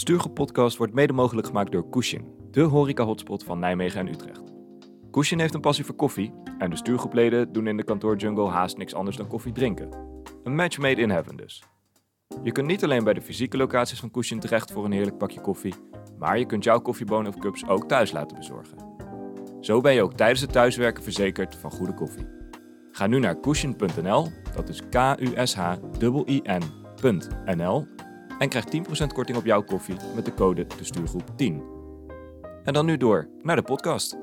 Stuurgroep Podcast wordt mede mogelijk gemaakt door Kushin, de horeca-hotspot van Nijmegen en Utrecht. Kushin heeft een passie voor koffie en de stuurgroepleden doen in de kantoorjungle haast niks anders dan koffie drinken. Een match made in heaven dus. Je kunt niet alleen bij de fysieke locaties van Kushin terecht voor een heerlijk pakje koffie, maar je kunt jouw koffiebonen of cups ook thuis laten bezorgen. Zo ben je ook tijdens het thuiswerken verzekerd van goede koffie. Ga nu naar kushin.nl, dat is K-U-S-H-I-N.nl en krijg 10% korting op jouw koffie met de code de stuurgroep 10. En dan nu door naar de podcast.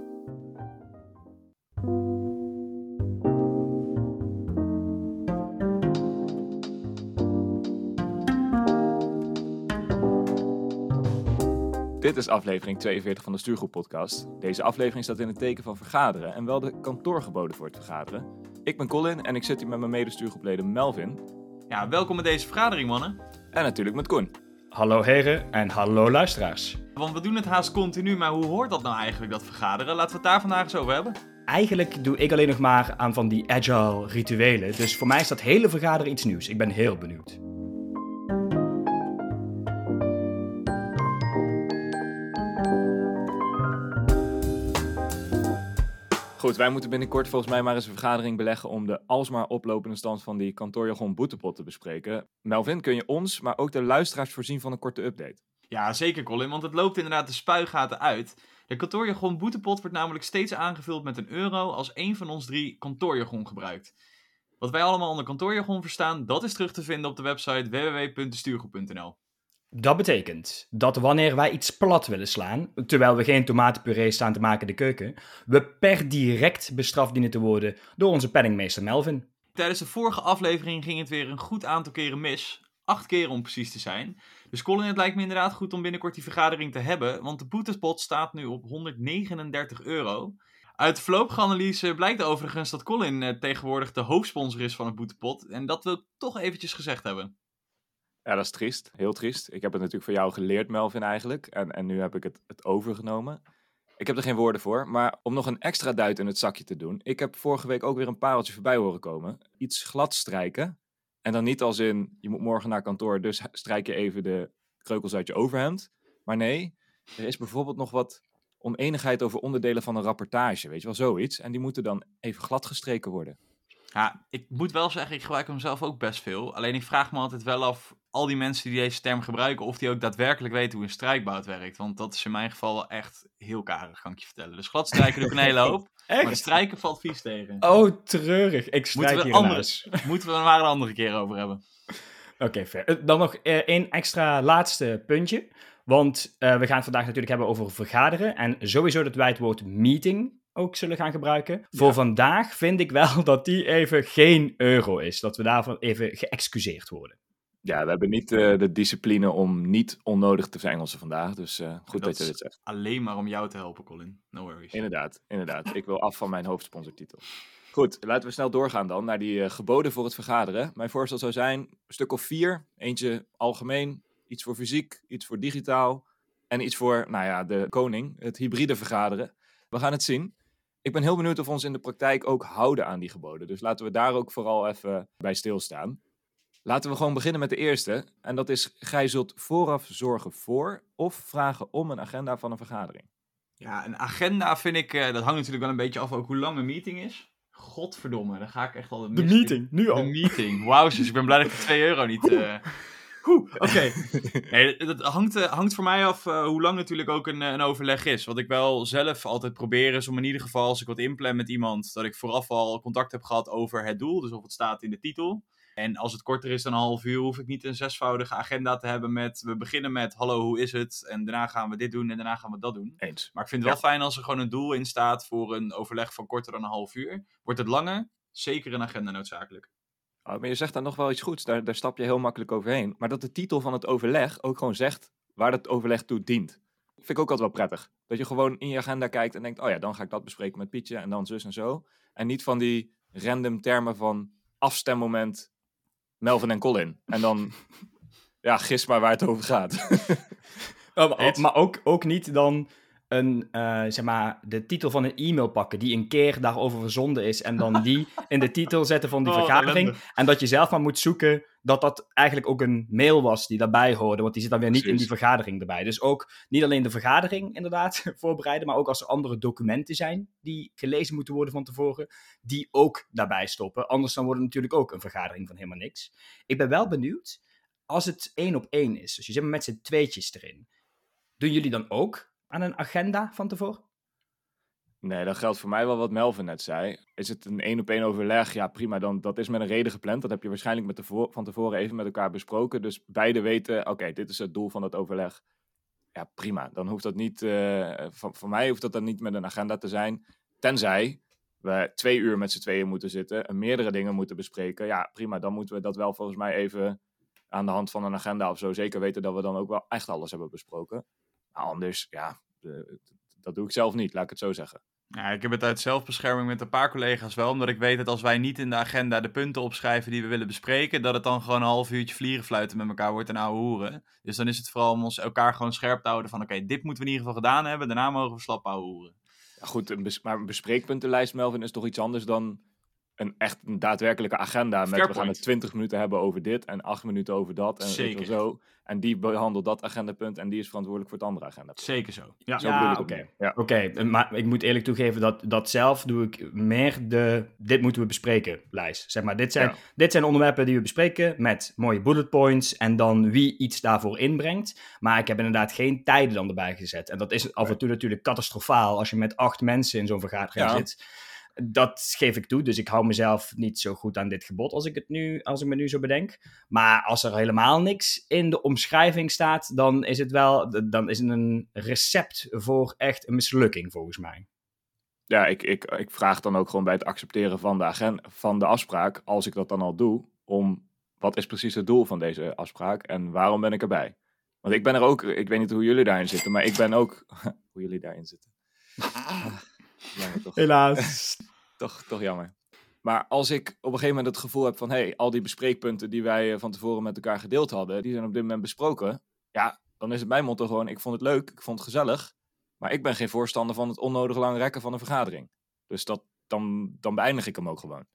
Dit is aflevering 42 van de Stuurgroep Podcast. Deze aflevering staat in het teken van vergaderen en wel de kantoorgeboden voor het vergaderen. Ik ben Colin en ik zit hier met mijn medestuurgroepleden Melvin Ja, welkom bij deze vergadering, mannen. En natuurlijk met Koen. Hallo heren en hallo luisteraars. Want we doen het haast continu, maar hoe hoort dat nou eigenlijk, dat vergaderen? Laten we het daar vandaag eens over hebben. Eigenlijk doe ik alleen nog maar aan van die agile rituelen. Dus voor mij is dat hele vergaderen iets nieuws. Ik ben heel benieuwd. Goed, wij moeten binnenkort volgens mij maar eens een vergadering beleggen om de alsmaar oplopende stand van die kantoorjargon boetepot te bespreken. Melvin, kun je ons, maar ook de luisteraars voorzien van een korte update? Ja, zeker Colin, want het loopt inderdaad de spuigaten uit. De kantoorjargon boetepot wordt namelijk steeds aangevuld met een euro als één van ons drie kantoorjargon gebruikt. Wat wij allemaal onder kantoorjargon verstaan, dat is terug te vinden op de website www.stuurgroep.nl. Dat betekent dat wanneer wij iets plat willen slaan, terwijl we geen tomatenpuree staan te maken in de keuken, we per direct bestraft dienen te worden door onze penningmeester Melvin. Tijdens de vorige aflevering ging het weer een goed aantal keren mis. Acht keren om precies te zijn. Dus Colin, het lijkt me inderdaad goed om binnenkort die vergadering te hebben. Want de boetespot staat nu op 139 euro. Uit de voorlopige analyse blijkt overigens dat Colin eh, tegenwoordig de hoofdsponsor is van het boetepot. En dat wil toch eventjes gezegd hebben. Ja, dat is triest. Heel triest. Ik heb het natuurlijk van jou geleerd, Melvin, eigenlijk. En, en nu heb ik het, het overgenomen. Ik heb er geen woorden voor, maar om nog een extra duit in het zakje te doen. Ik heb vorige week ook weer een pareltje voorbij horen komen. Iets glad strijken. En dan niet als in, je moet morgen naar kantoor, dus strijk je even de kreukels uit je overhemd. Maar nee, er is bijvoorbeeld nog wat oneenigheid over onderdelen van een rapportage. Weet je wel, zoiets. En die moeten dan even glad gestreken worden. Ja, ik moet wel zeggen, ik gebruik hem zelf ook best veel. Alleen ik vraag me altijd wel af, al die mensen die deze term gebruiken, of die ook daadwerkelijk weten hoe een strijkbout werkt. Want dat is in mijn geval echt heel karig, kan ik je vertellen. Dus glad strijken doe ik een hele hoop, maar strijken valt vies tegen. Oh, treurig. Ik strijk Moeten we, hier anders, moeten we er maar een andere keer over hebben. Oké, fair. Eh, Dan nog eh, één extra laatste puntje. Want eh, we gaan het vandaag natuurlijk hebben over vergaderen. En sowieso dat wij het woord meeting ook zullen gaan gebruiken. Voor vandaag vind ik wel dat die even geen euro is. Dat we daarvan even geëxcuseerd worden. Ja, we hebben niet eh, de discipline om niet onnodig te Engelsen vandaag. Dus eh, goed dat, je dit zegt. Alleen maar om jou te helpen, Colin. No worries. Inderdaad, inderdaad. Ik wil af van mijn hoofdsponsortitel. Goed, laten we snel doorgaan dan naar die eh, geboden voor het vergaderen. Mijn voorstel zou zijn een stuk of vier. Eentje algemeen, iets voor fysiek, iets voor digitaal. En iets voor, nou ja, de koning, het hybride vergaderen. We gaan het zien. Ik ben heel benieuwd of we ons in de praktijk ook houden aan die geboden. Dus laten we daar ook vooral even bij stilstaan. Laten we gewoon beginnen met de eerste. En dat is, gij zult vooraf zorgen voor of vragen om een agenda van een vergadering. Ja, een agenda vind ik, eh, dat hangt natuurlijk wel een beetje af ook hoe lang een meeting is. Godverdomme, dan ga ik echt al De meeting, nu De al. meeting. Wauw, dus ik ben blij dat ik de 2 euro niet. eh Oeh, oké. Nee, dat hangt, eh, hangt voor mij af eh, hoe lang natuurlijk ook een, een overleg is. Wat ik wel zelf altijd probeer is om in ieder geval, als ik wat inplan met iemand, dat ik vooraf al contact heb gehad over het doel. Dus of het staat in de titel. En als het korter is dan een half uur, hoef ik niet een zesvoudige agenda te hebben met... We beginnen met, hallo, hoe is het? En daarna gaan we dit doen en daarna gaan we dat doen. Eens. Maar ik vind het wel fijn als er gewoon een doel in staat voor een overleg van korter dan een half uur. Wordt het langer? Zeker een agenda noodzakelijk. Oh, maar je zegt daar nog wel iets goeds, daar, daar stap je heel makkelijk overheen. Maar dat de titel van het overleg ook gewoon zegt waar dat overleg toe dient. Vind ik ook altijd wel prettig. Dat je gewoon in je agenda kijkt en denkt, oh ja, dan ga ik dat bespreken met Pietje en dan zus en zo. En niet van die random termen van afstemmoment Melvin en Colin. En dan, ja, gis maar waar het over gaat. Oh, maar maar ook, ook niet dan een, eh, zeg maar, de titel van een e-mail pakken die een keer daarover verzonden is en dan die in de titel zetten van die Oh, vergadering. ellende. En dat je zelf maar moet zoeken dat dat eigenlijk ook een mail was die daarbij hoorde, want die zit dan weer niet in die vergadering erbij. Dus ook niet alleen de vergadering inderdaad voorbereiden, maar ook als er andere documenten zijn die gelezen moeten worden van tevoren, die ook daarbij stoppen. Anders dan wordt het natuurlijk ook een vergadering van helemaal niks. Ik ben wel benieuwd, als het één op één is, dus je zit met z'n tweetjes erin, doen jullie dan ook aan een agenda van tevoren? Nee, dat geldt voor mij wel wat Melvin net zei. Is het een één op één overleg? Ja, prima. Dan, dat is met een reden gepland. Dat heb je waarschijnlijk met tevo- van tevoren even met elkaar besproken. Dus beide weten, oké, dit is het doel van dat overleg. Ja, prima. Dan hoeft dat niet, eh, van, voor mij hoeft dat dan niet met een agenda te zijn. Tenzij we twee uur met z'n tweeën moeten zitten en meerdere dingen moeten bespreken. Ja, prima. Dan moeten we dat wel volgens mij even aan de hand van een agenda of zo zeker weten dat we dan ook wel echt alles hebben besproken. Anders, ja, eh, dat doe ik zelf niet, laat ik het zo zeggen. Ja, ik heb het uit zelfbescherming met een paar collega's wel, omdat ik weet dat als wij niet in de agenda de punten opschrijven die we willen bespreken, dat het dan gewoon een half uurtje vliegen fluiten met elkaar wordt en ouwe hoeren. Dus dan is het vooral om ons elkaar gewoon scherp te houden van oké, dit moeten we in ieder geval gedaan hebben, daarna mogen we slap ouwe hoeren. Ja, goed, een maar een bespreekpuntenlijst, Melvin, is toch iets anders dan een echt een daadwerkelijke agenda. Met Fair we gaan point. het 20 minuten hebben over dit en 8 minuten over dat. En Zeker. zo. En die behandelt dat agendapunt en die is verantwoordelijk voor het andere agenda. Zeker zo. Ja, Zo oké. Ja. Oké, maar ik moet eerlijk toegeven dat, dat zelf doe ik meer de dit moeten we bespreken lijst. Zeg maar, dit zijn, Ja. dit zijn onderwerpen die we bespreken met mooie bullet points en dan wie iets daarvoor inbrengt. Maar ik heb inderdaad geen tijden dan erbij gezet. En dat is af en toe natuurlijk catastrofaal als je met acht mensen in zo'n vergadering Ja. zit. Dat geef ik toe, dus ik hou mezelf niet zo goed aan dit gebod als ik, het nu, als ik me nu zo bedenk. Maar als er helemaal niks in de omschrijving staat, dan is het wel dan is het een recept voor echt een mislukking, volgens mij. Ja, ik, ik, ik vraag dan ook gewoon bij het accepteren van de, agenda, van de afspraak, als ik dat dan al doe, om wat is precies het doel van deze afspraak en waarom ben ik erbij? Want ik ben er ook, ik weet niet hoe jullie daarin zitten, maar ik ben ook, hoe jullie daarin zitten. Jammer toch? Helaas. Toch, toch jammer. Maar als ik op een gegeven moment het gevoel heb van... hé, hey, al die bespreekpunten die wij eh, van tevoren met elkaar gedeeld hadden... die zijn op dit moment besproken. Ja, dan is het mijn motto gewoon... ik vond het leuk, ik vond het gezellig... maar ik ben geen voorstander van het onnodig lang rekken van een vergadering. Dus dat, dan, dan beëindig ik hem ook gewoon.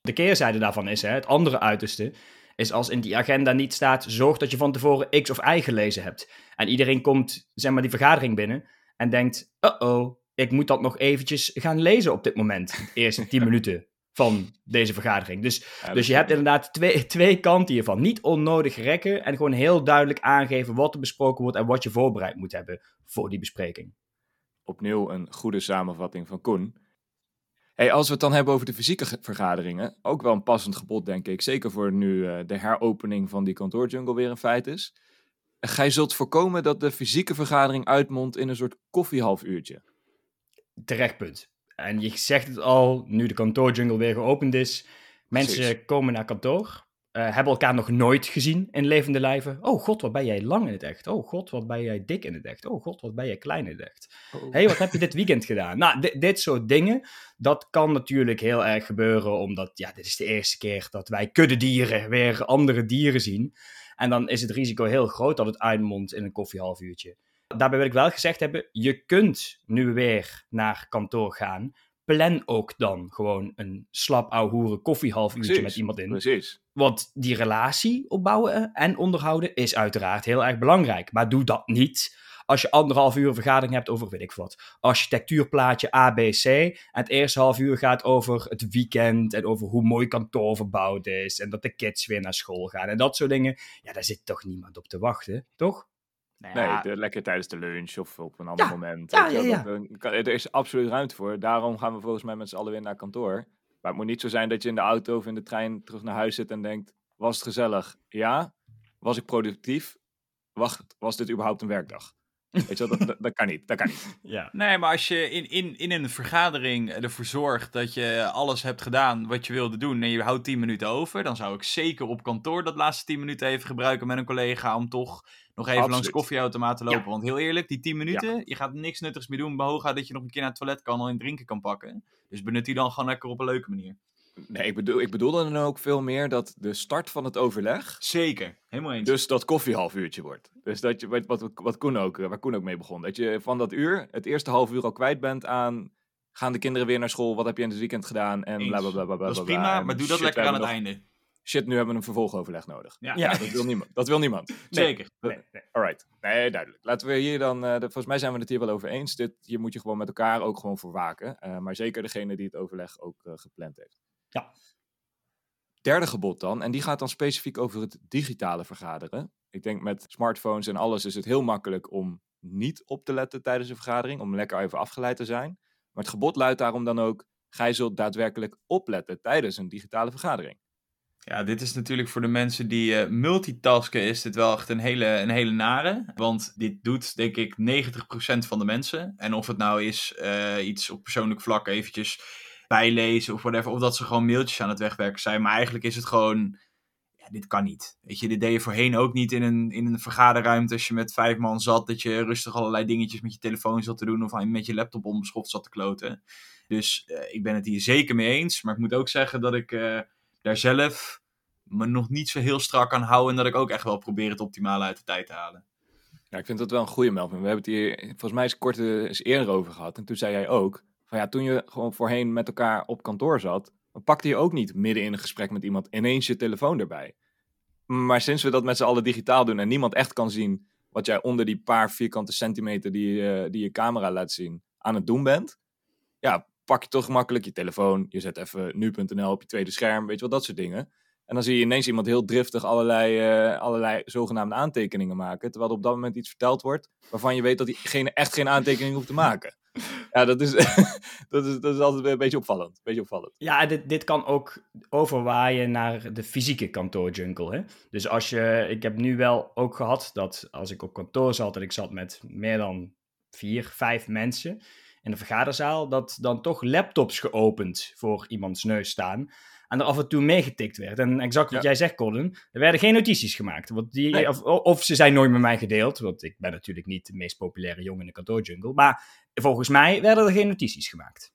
De keerzijde daarvan is, hè, het andere uiterste, is als in die agenda niet staat, zorg dat je van tevoren X of Y gelezen hebt. En iedereen komt, zeg maar, die vergadering binnen en denkt, uh-oh, ik moet dat nog eventjes gaan lezen op dit moment. De eerste 10 minuten van deze vergadering. Dus, Ja, dus je hebt inderdaad twee, twee kanten hiervan. Niet onnodig rekken en gewoon heel duidelijk aangeven wat er besproken wordt en wat je voorbereid moet hebben voor die bespreking. Opnieuw een goede samenvatting van Koen. Hey, als we het dan hebben over de fysieke ge- vergaderingen... ook wel een passend gebod, denk ik. Zeker voor nu eh, de heropening van die kantoorjungle weer een feit is... Gij zult voorkomen dat de fysieke vergadering uitmondt in een soort koffiehalfuurtje. Terecht punt. En je zegt het al, nu de kantoorjungle weer geopend is. Mensen Precies. komen naar kantoor, eh, hebben elkaar nog nooit gezien in levende lijven. Oh god, wat ben jij lang in het echt. Oh god, wat ben jij dik in het echt. Oh god, wat ben jij klein in het echt. Oh. hey, wat heb je dit weekend gedaan? Nou, di- dit soort dingen, dat kan natuurlijk heel erg gebeuren, omdat ja, dit is de eerste keer dat wij kuddedieren weer andere dieren zien. En dan is het risico heel groot dat het uitmondt in een koffiehalfuurtje. Daarbij wil ik wel gezegd hebben, je kunt nu weer naar kantoor gaan. Plan ook dan gewoon een slap ouwe koffiehalfuurtje Precies, met iemand in. Precies. Want die relatie opbouwen en onderhouden is uiteraard heel erg belangrijk. Maar doe dat niet als je anderhalf uur een vergadering hebt over, weet ik wat, architectuurplaatje ABC. En het eerste half uur gaat over het weekend en over hoe mooi kantoor verbouwd is. En dat de kids weer naar school gaan en dat soort dingen. Ja, daar zit toch niemand op te wachten, toch? Nou Nee, ja, de- lekker tijdens de lunch of op een ander Ja, moment. ja, ja, kan- er is absoluut ruimte voor. Daarom gaan we volgens mij met z'n allen weer naar kantoor. Maar het moet niet zo zijn dat je in de auto of in de trein terug naar huis zit en denkt... Was het gezellig? Ja. Was ik productief? Wacht, was dit überhaupt een werkdag? Weet je wel, dat, dat, dat kan niet. Dat kan niet. Ja. Nee, maar als je in, in, in een vergadering ervoor zorgt dat je alles hebt gedaan wat je wilde doen en je houdt 10 minuten over, dan zou ik zeker op kantoor dat laatste 10 minuten even gebruiken met een collega om toch nog even langs de Absoluut. koffieautomaat te lopen. Ja. Want heel eerlijk, die 10 minuten, je gaat niks nuttigs meer doen, behoog dat je nog een keer naar het toilet kan en een drinken kan pakken. Dus benut die dan gewoon lekker op een leuke manier. Nee, ik bedoel, ik bedoelde dan ook veel meer dat de start van het overleg Zeker, helemaal eens. dus dat koffiehalf uurtje wordt. Dus dat je, wat, wat, wat Koen ook, waar Koen ook mee begon, dat je van dat uur het eerste half uur al kwijt bent aan gaan de kinderen weer naar school, wat heb je in het weekend gedaan en bla bla bla bla. bla, dat is prima, maar doe dat lekker aan het nog- einde. Shit, nu hebben we een vervolgoverleg nodig. Ja, Ja. Dat wil niemand. Dat wil niemand. zeker. Nee, nee. Alright. Nee, duidelijk. Laten we hier dan, eh, de- volgens mij zijn we het hier wel over eens. Dit, hier moet je gewoon met elkaar ook gewoon voor waken. Eh, maar zeker degene die het overleg ook eh, gepland heeft. Ja. Derde gebod dan, en die gaat dan specifiek over het digitale vergaderen. Ik denk met smartphones en alles is het heel makkelijk om niet op te letten tijdens een vergadering, om lekker even afgeleid te zijn. Maar het gebod luidt daarom dan ook, gij zult daadwerkelijk opletten tijdens een digitale vergadering. Ja, dit is natuurlijk voor de mensen die eh, multitasken, is dit wel echt een hele, een hele nare. Want dit doet, denk ik, 90% van de mensen. En of het nou is eh, iets op persoonlijk vlak eventjes bijlezen of whatever. Of dat ze gewoon mailtjes aan het wegwerken zijn. Maar eigenlijk is het gewoon, ja, dit kan niet. Weet je, dit deed je voorheen ook niet in een, in een vergaderruimte als je met vijf man zat. Dat je rustig allerlei dingetjes met je telefoon zat te doen of met je laptop onbeschoft zat te kloten. Dus eh, ik ben het hier zeker mee eens. Maar ik moet ook zeggen dat ik... daar zelf me nog niet zo heel strak aan hou. En dat ik ook echt wel probeer het optimale uit de tijd te halen. Ja, ik vind dat wel een goede Melvin. We hebben het hier volgens mij eens kort eens eerder over gehad. En toen zei jij ook, van ja, toen je gewoon voorheen met elkaar op kantoor zat, dan pakte je ook niet midden in een gesprek met iemand ineens je telefoon erbij. Maar sinds we dat met z'n allen digitaal doen en niemand echt kan zien wat jij onder die paar vierkante centimeter die, eh, die je camera laat zien aan het doen bent, ja, pak je toch gemakkelijk je telefoon, je zet even nu.nl op je tweede scherm, weet je wel, dat soort dingen. En dan zie je ineens iemand heel driftig allerlei, eh, allerlei zogenaamde aantekeningen maken. Terwijl er op dat moment iets verteld wordt waarvan je weet dat diegene echt geen aantekening hoeft te maken. Ja, dat is, dat is, dat is altijd een beetje opvallend. Beetje opvallend. Ja, dit, dit kan ook overwaaien naar de fysieke kantoorjungle. Hè? Dus als je, ik heb nu wel ook gehad dat als ik op kantoor zat en ik zat met meer dan vier, vijf mensen in de vergaderzaal, dat dan toch laptops geopend voor iemands neus staan. En er af en toe meegetikt werd. En exact wat Ja. jij zegt, Colin, er werden geen notities gemaakt. Want die, Nee. of, of ze zijn nooit met mij gedeeld, want ik ben natuurlijk niet de meest populaire jongen in de kantoorjungle. Maar volgens mij werden er geen notities gemaakt.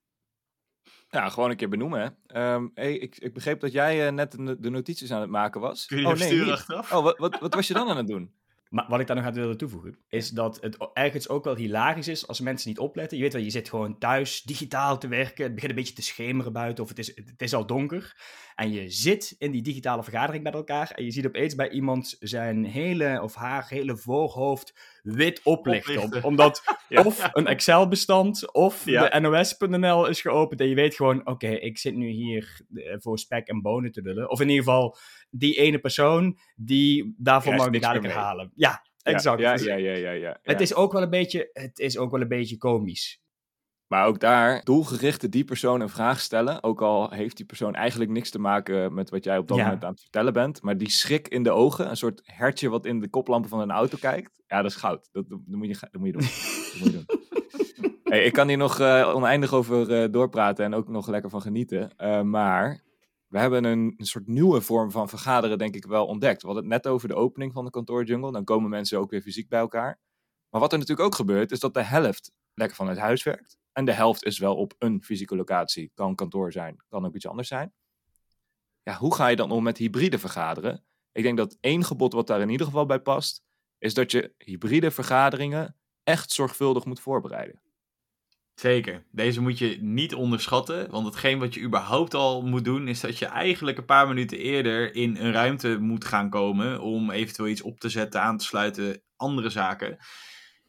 Ja, gewoon een keer benoemen. Hè. Ehm, hey, ik, ik begreep dat jij eh, net de, notities aan het maken was. Kun je oh, die sturen niet. achteraf? Oh, wat, wat, wat was je dan aan het doen? Maar wat ik daar nog aan wilde toevoegen, is dat het ergens ook wel hilarisch is als mensen niet opletten. Je weet wel, je zit gewoon thuis digitaal te werken. Het begint een beetje te schemeren buiten of het is, het is al donker. En je zit in die digitale vergadering met elkaar en je ziet opeens bij iemand zijn hele of haar hele voorhoofd wit oplichten. Om- Oplichten. omdat Ja. of een Excel-bestand of Ja. de NOS.nl is geopend en je weet gewoon, oké, ik zit nu hier eh, voor spek en bonen te lullen. Of in ieder geval die ene persoon die daarvoor mag ik dadelijk halen. Ja, exact. Ja, Dus ja, ja, ja, ja, Het, is ook wel een beetje, het is ook wel een beetje komisch. Maar ook daar, doelgerichte die persoon een vraag stellen. Ook al heeft die persoon eigenlijk niks te maken met wat jij op dat Ja. moment aan het vertellen bent. Maar die schrik in de ogen, een soort hertje wat in de koplampen van een auto kijkt. Ja, dat is goud. Dat, dat, moet, je, dat moet je doen. Dat moet je doen. Hey, ik kan hier nog eh, oneindig over eh, doorpraten en ook nog lekker van genieten. Eh, maar we hebben een, een soort nieuwe vorm van vergaderen, denk ik, wel ontdekt. We hadden het net over de opening van de kantoorjungle. Dan komen mensen ook weer fysiek bij elkaar. Maar wat er natuurlijk ook gebeurt, is dat de helft lekker vanuit huis werkt. En de helft is wel op een fysieke locatie. Kan kantoor zijn, kan ook iets anders zijn. Ja, hoe ga je dan om met hybride vergaderen? Ik denk dat één gebod wat daar in ieder geval bij past, is dat je hybride vergaderingen echt zorgvuldig moet voorbereiden. Zeker. Deze moet je niet onderschatten. Want hetgeen wat je überhaupt al moet doen, is dat je eigenlijk een paar minuten eerder in een ruimte moet gaan komen. Om eventueel iets op te zetten, aan te sluiten, andere zaken.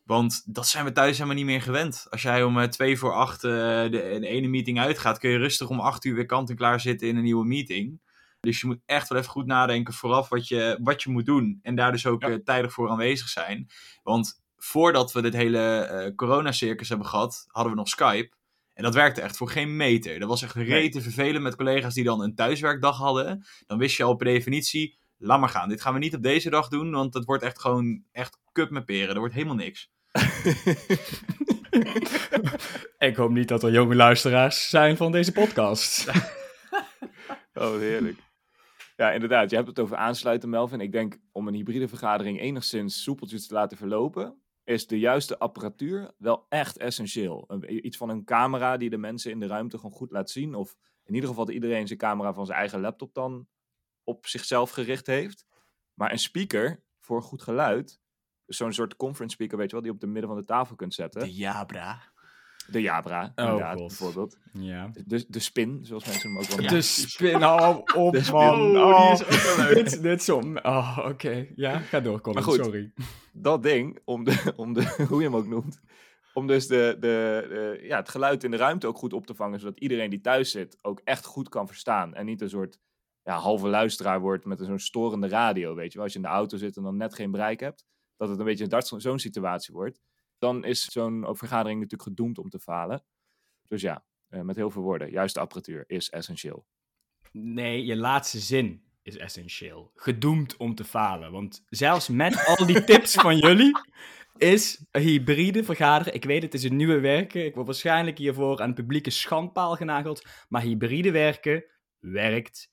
Want dat zijn we thuis helemaal niet meer gewend. Als jij om eh, twee voor acht eh, de, de ene meeting uitgaat, kun je rustig om acht uur weer kant en klaar zitten in een nieuwe meeting. Dus je moet echt wel even goed nadenken vooraf wat je, wat je moet doen. En daar dus ook Ja. eh, tijdig voor aanwezig zijn. Want voordat we dit hele eh coronacircus hebben gehad, hadden we nog Skype. En dat werkte echt voor geen meter. Dat was echt rete vervelend met collega's die dan een thuiswerkdag hadden. Dan wist je al per definitie, laat maar gaan. Dit gaan we niet op deze dag doen, want het wordt echt gewoon echt kup met peren. Er wordt helemaal niks. Ik hoop niet dat er jonge luisteraars zijn van deze podcast. Oh, heerlijk. Ja, inderdaad. Je hebt het over aansluiten, Melvin. Ik denk om een hybride vergadering enigszins soepeltjes te laten verlopen, is de juiste apparatuur wel echt essentieel. Iets van een camera die de mensen in de ruimte gewoon goed laat zien. Of in ieder geval dat iedereen zijn camera van zijn eigen laptop dan op zichzelf gericht heeft. Maar een speaker voor goed geluid, zo'n soort conference speaker, weet je wel, die je op de midden van de tafel kunt zetten. De Jabra. De Jabra, Oh, inderdaad, God. bijvoorbeeld. Ja. De, de spin, zoals mensen hem ook wel Ja. noemen. De spin, hou op, De spin. man. Oh, Oh, die is ook wel leuk. dit, dit. Oh, oké. Ja, ga door, Colin. Maar goed. Sorry. dat ding, om de, om de, hoe je hem ook noemt, om dus de, de, de- ja, het geluid in de ruimte ook goed op te vangen, zodat iedereen die thuis zit ook echt goed kan verstaan. En niet een soort ja, halve luisteraar wordt met een zo'n storende radio, weet je wel. Als je in de auto zit en dan net geen bereik hebt, dat het een beetje een zo'n situatie wordt. Dan is zo'n vergadering natuurlijk gedoemd om te falen. Dus ja, eh, met heel veel woorden, juiste apparatuur is essentieel. Nee, je laatste zin is essentieel. Gedoemd om te falen. Want zelfs met al die tips van jullie is een hybride vergaderen. Ik weet, het is een nieuwe werken. Ik word waarschijnlijk hiervoor aan publieke schandpaal genageld. Maar hybride werken werkt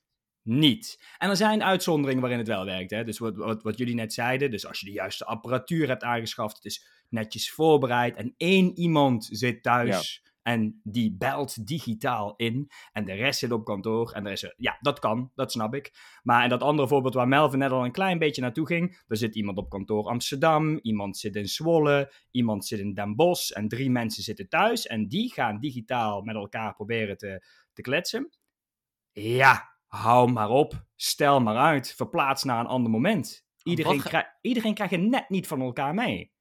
niet. En er zijn uitzonderingen waarin het wel werkt. Hè? Dus wat, wat, wat jullie net zeiden. Dus als je de juiste apparatuur hebt aangeschaft. Het is netjes voorbereid. En één iemand zit thuis. En die belt digitaal in. En de rest zit op kantoor. En er is er, ja, dat kan, dat snap ik. Maar in dat andere voorbeeld waar Melvin net al een klein beetje naartoe ging. Er zit iemand op kantoor Amsterdam. Iemand zit in Zwolle. Iemand zit in Den Bosch. En drie mensen zitten thuis. En die gaan digitaal met elkaar proberen te, te kletsen. Ja, hou maar op. Stel maar uit. Verplaats naar een ander moment. Iedereen, krijg- iedereen krijgt het net niet van elkaar mee.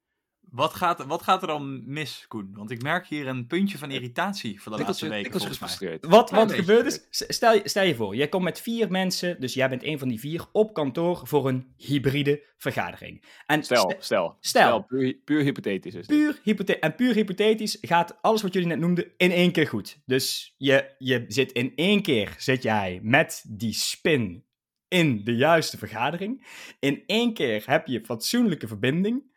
Wat gaat, wat gaat er dan mis, Koen? Want ik merk hier een puntje van irritatie voor de laatste weken, volgens mij. gefrustreerd. Wat, wat gebeurt is, s- stel, je- stel je voor, jij komt met vier mensen, dus jij bent een van die vier, op kantoor voor een hybride vergadering. En Stel, ste- stel, Stel. puur, puur hypothetisch is puur, hypothe- en puur hypothetisch gaat alles wat jullie net noemden in één keer goed. Dus je, je zit in één keer, zit jij met die spin in de juiste vergadering. In één keer heb je fatsoenlijke verbinding.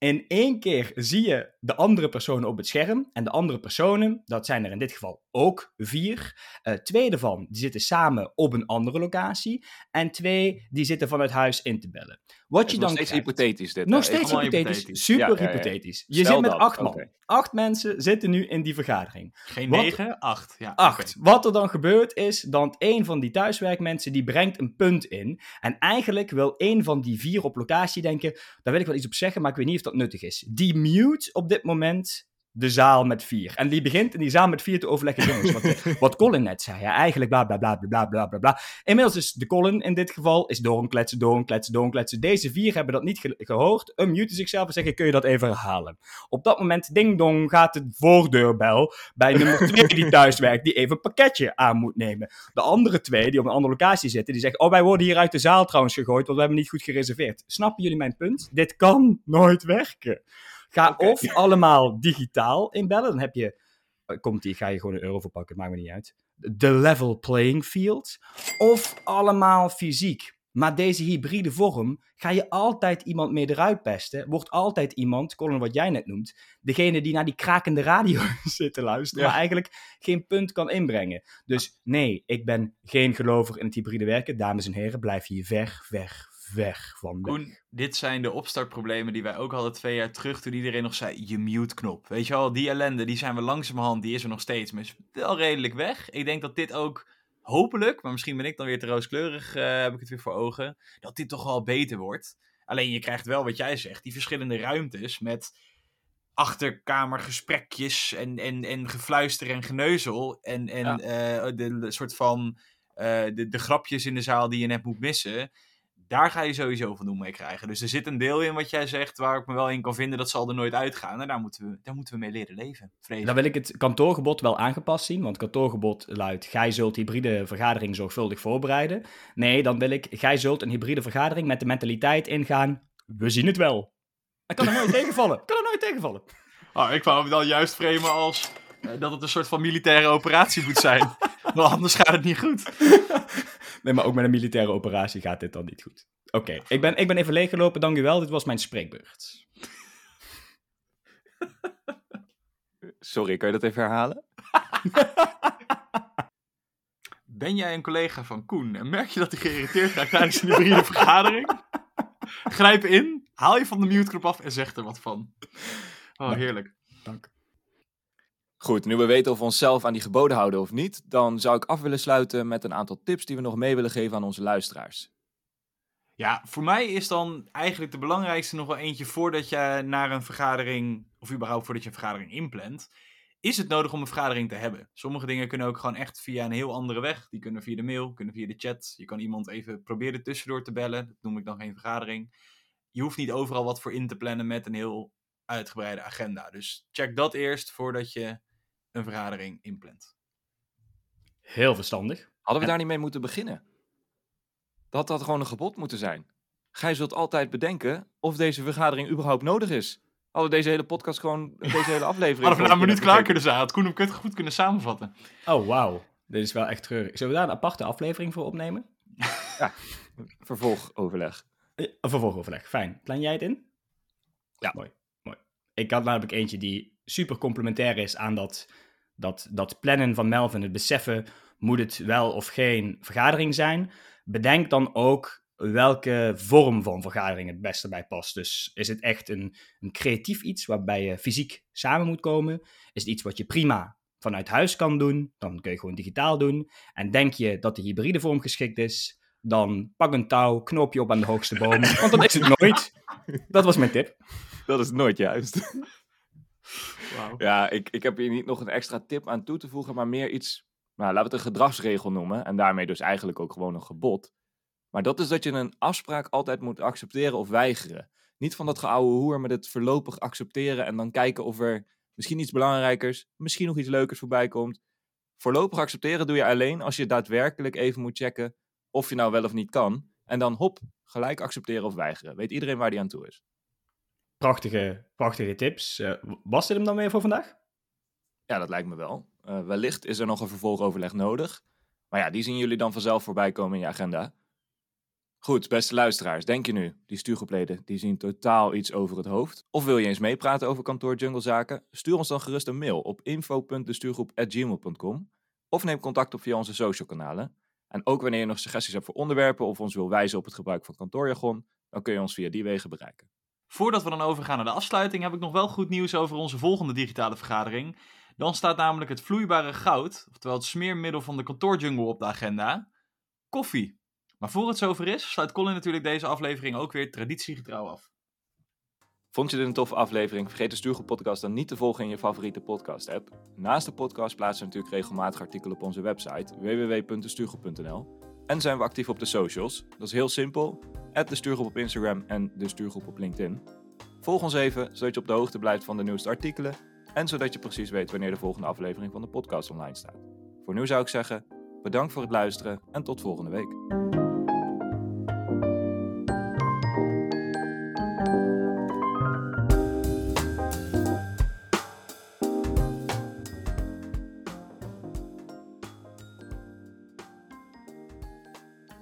In één keer zie je de andere personen op het scherm. En de andere personen, dat zijn er in dit geval ook vier. Eh, twee daarvan die zitten samen op een andere locatie. En twee die zitten vanuit huis in te bellen. Wat je nog dan steeds krijgt- hypothetisch dit. nog steeds hypothetisch. hypothetisch. Super Ja, ja, ja. hypothetisch. Je Stel zit met dat, acht man. Acht mensen zitten nu in die vergadering. Geen Wat- negen, acht. Ja, Acht. Wat er dan gebeurt is dat een van die thuiswerkmensen die brengt een punt in. En eigenlijk wil een van die vier op locatie denken, daar wil ik wel iets op zeggen, maar ik weet niet of dat nuttig is. Die mute op dit moment de zaal met vier. En die begint in die zaal met vier te overleggen. Jongens, wat, wat Colin net zei. Ja, eigenlijk bla bla bla bla bla bla bla. Inmiddels is de Colin in dit geval is door een kletsen door een kletsen door een kletsen Deze vier hebben dat niet gehoord gehoord. Unmuten zichzelf en zeggen: Kun je dat even herhalen? Op dat moment, ding dong, gaat de voordeurbel bij nummer twee die thuis werkt, die even een pakketje aan moet nemen. De andere twee die op een andere locatie zitten, die zeggen: Oh, wij worden hier uit de zaal trouwens gegooid, want we hebben niet goed gereserveerd. Snappen jullie mijn punt? Dit kan nooit werken. Ga of allemaal digitaal inbellen, dan heb je, eh, komt die, ga je gewoon een euro voor pakken, maakt me niet uit. De level playing field. Of allemaal fysiek. Maar deze hybride vorm ga je altijd iemand mee eruit pesten. Wordt altijd iemand, Colin, wat jij net noemt, degene die naar die krakende radio zit te luisteren, Ja. maar eigenlijk geen punt kan inbrengen. Dus nee, ik ben geen gelover in het hybride werken. Dames en heren, blijf hier ver, weg, weg van. Koen, dit zijn de opstartproblemen die wij ook hadden twee jaar terug toen iedereen nog zei, je mute-knop. Weet je wel, die ellende, die zijn we langzamerhand, die is er nog steeds, maar is wel redelijk weg. Ik denk dat dit ook, hopelijk, maar misschien ben ik dan weer te rooskleurig, eh, heb ik het weer voor ogen, dat dit toch wel beter wordt. Alleen je krijgt wel wat jij zegt, die verschillende ruimtes met achterkamergesprekjes en, en, en gefluister en geneuzel en, en Ja. eh, de, de soort van eh, de, de grapjes in de zaal die je net moet missen daar ga je sowieso van doen mee krijgen. Dus er zit een deel in wat jij zegt, waar ik me wel in kan vinden, dat zal er nooit uitgaan. En daar moeten we, daar moeten we mee leren leven, vrees ik. Dan wil ik het kantoorgebod wel aangepast zien, want kantoorgebod luidt: gij zult hybride vergadering zorgvuldig voorbereiden. Nee, dan wil ik: gij zult een hybride vergadering met de mentaliteit ingaan: we zien het wel. Dat kan er nooit tegenvallen. Kan er nooit tegenvallen. Oh, ik wou hem dan juist framen als eh, dat het een soort van militaire operatie moet zijn. Want anders gaat het niet goed. Nee, maar ook met een militaire operatie gaat dit dan niet goed. Oké, ik, ben, ik ben even leeggelopen, dank u wel. Dit was mijn spreekbeurt. Sorry, kan je dat even herhalen? Ben jij een collega van Koen en merk je dat hij geïrriteerd raakt tijdens een hybride vergadering? Grijp in, haal je van de mute-knop af en zeg er wat van. Oh, Dank. heerlijk. Dank. Goed, nu we weten of we onszelf aan die geboden houden of niet, dan zou ik af willen sluiten met een aantal tips die we nog mee willen geven aan onze luisteraars. Ja, voor mij is dan eigenlijk de belangrijkste nog wel eentje voordat je naar een vergadering, of überhaupt voordat je een vergadering inplant, is het nodig om een vergadering te hebben. Sommige dingen kunnen ook gewoon echt via een heel andere weg. Die kunnen via de mail, kunnen via de chat. Je kan iemand even proberen tussendoor te bellen. Dat noem ik dan geen vergadering. Je hoeft niet overal wat voor in te plannen met een heel uitgebreide agenda. Dus check dat eerst voordat je een vergadering inplant. Heel verstandig. Hadden we daar niet mee moeten beginnen? Dat had gewoon een gebod moeten zijn. Gij zult altijd bedenken of deze vergadering überhaupt nodig is. Hadden we deze hele podcast gewoon, deze hele aflevering... Hadden we na een minuut klaar kunnen zijn. Had Koen hem kut- goed kunnen samenvatten. Oh, wauw. Dit is wel echt treurig. Zullen we daar een aparte aflevering voor opnemen? Vervolgoverleg. Eh, Een vervolgoverleg. Fijn. Plan jij het in? Ja. Mooi. mooi. Ik had namelijk eentje die super complementair is aan dat, dat, dat plannen van Melvin. Het beseffen, moet het wel of geen vergadering zijn? Bedenk dan ook welke vorm van vergadering het beste bij past. Dus is het echt een, een creatief iets waarbij je fysiek samen moet komen? Is het iets wat je prima vanuit huis kan doen? Dan kun je gewoon digitaal doen. En denk je dat de hybride vorm geschikt is? Dan pak een touw, knoop je op aan de hoogste boom. Want dat is het nooit. Dat was mijn tip. Dat is nooit juist. Ja, ik, ik heb hier niet nog een extra tip aan toe te voegen, maar meer iets, nou, laten we het een gedragsregel noemen. En daarmee dus eigenlijk ook gewoon een gebod. Maar dat is dat je een afspraak altijd moet accepteren of weigeren. Niet van dat geouwe hoer met het voorlopig accepteren en dan kijken of er misschien iets belangrijkers, misschien nog iets leukers voorbij komt. Voorlopig accepteren doe je alleen als je daadwerkelijk even moet checken of je nou wel of niet kan. En dan hop, gelijk accepteren of weigeren. Weet iedereen waar die aan toe is. Prachtige, prachtige tips. Eh, was dit hem dan weer voor vandaag? Ja, dat lijkt me wel. Eh, wellicht is er nog een vervolgoverleg nodig. Maar ja, die zien jullie dan vanzelf voorbij komen in je agenda. Goed, beste luisteraars, denk je nu, die stuurgroepleden, die zien totaal iets over het hoofd? Of wil je eens meepraten over kantoor junglezaken? Stuur ons dan gerust een mail op info.destuurgroep.gmail.com of neem contact op via onze social kanalen. En ook wanneer je nog suggesties hebt voor onderwerpen of ons wil wijzen op het gebruik van kantoorjargon, dan kun je ons via die wegen bereiken. Voordat we dan overgaan naar de afsluiting, heb ik nog wel goed nieuws over onze volgende digitale vergadering. Dan staat namelijk het vloeibare goud, oftewel het smeermiddel van de kantoorjungle op de agenda. Koffie. Maar voor het zover is, sluit Colin natuurlijk deze aflevering ook weer traditiegetrouw af. Vond je dit een toffe aflevering? Vergeet de Stuurgroep podcast dan niet te volgen in je favoriete podcast app. Naast de podcast plaatsen we natuurlijk regelmatig artikelen op onze website www.destuurgroep.nl En zijn we actief op de socials. Dat is heel simpel. Add de Stuurgroep op Instagram en de Stuurgroep op LinkedIn. Volg ons even, zodat je op de hoogte blijft van de nieuwste artikelen en zodat je precies weet wanneer de volgende aflevering van de podcast online staat. Voor nu zou ik zeggen, bedankt voor het luisteren en tot volgende week.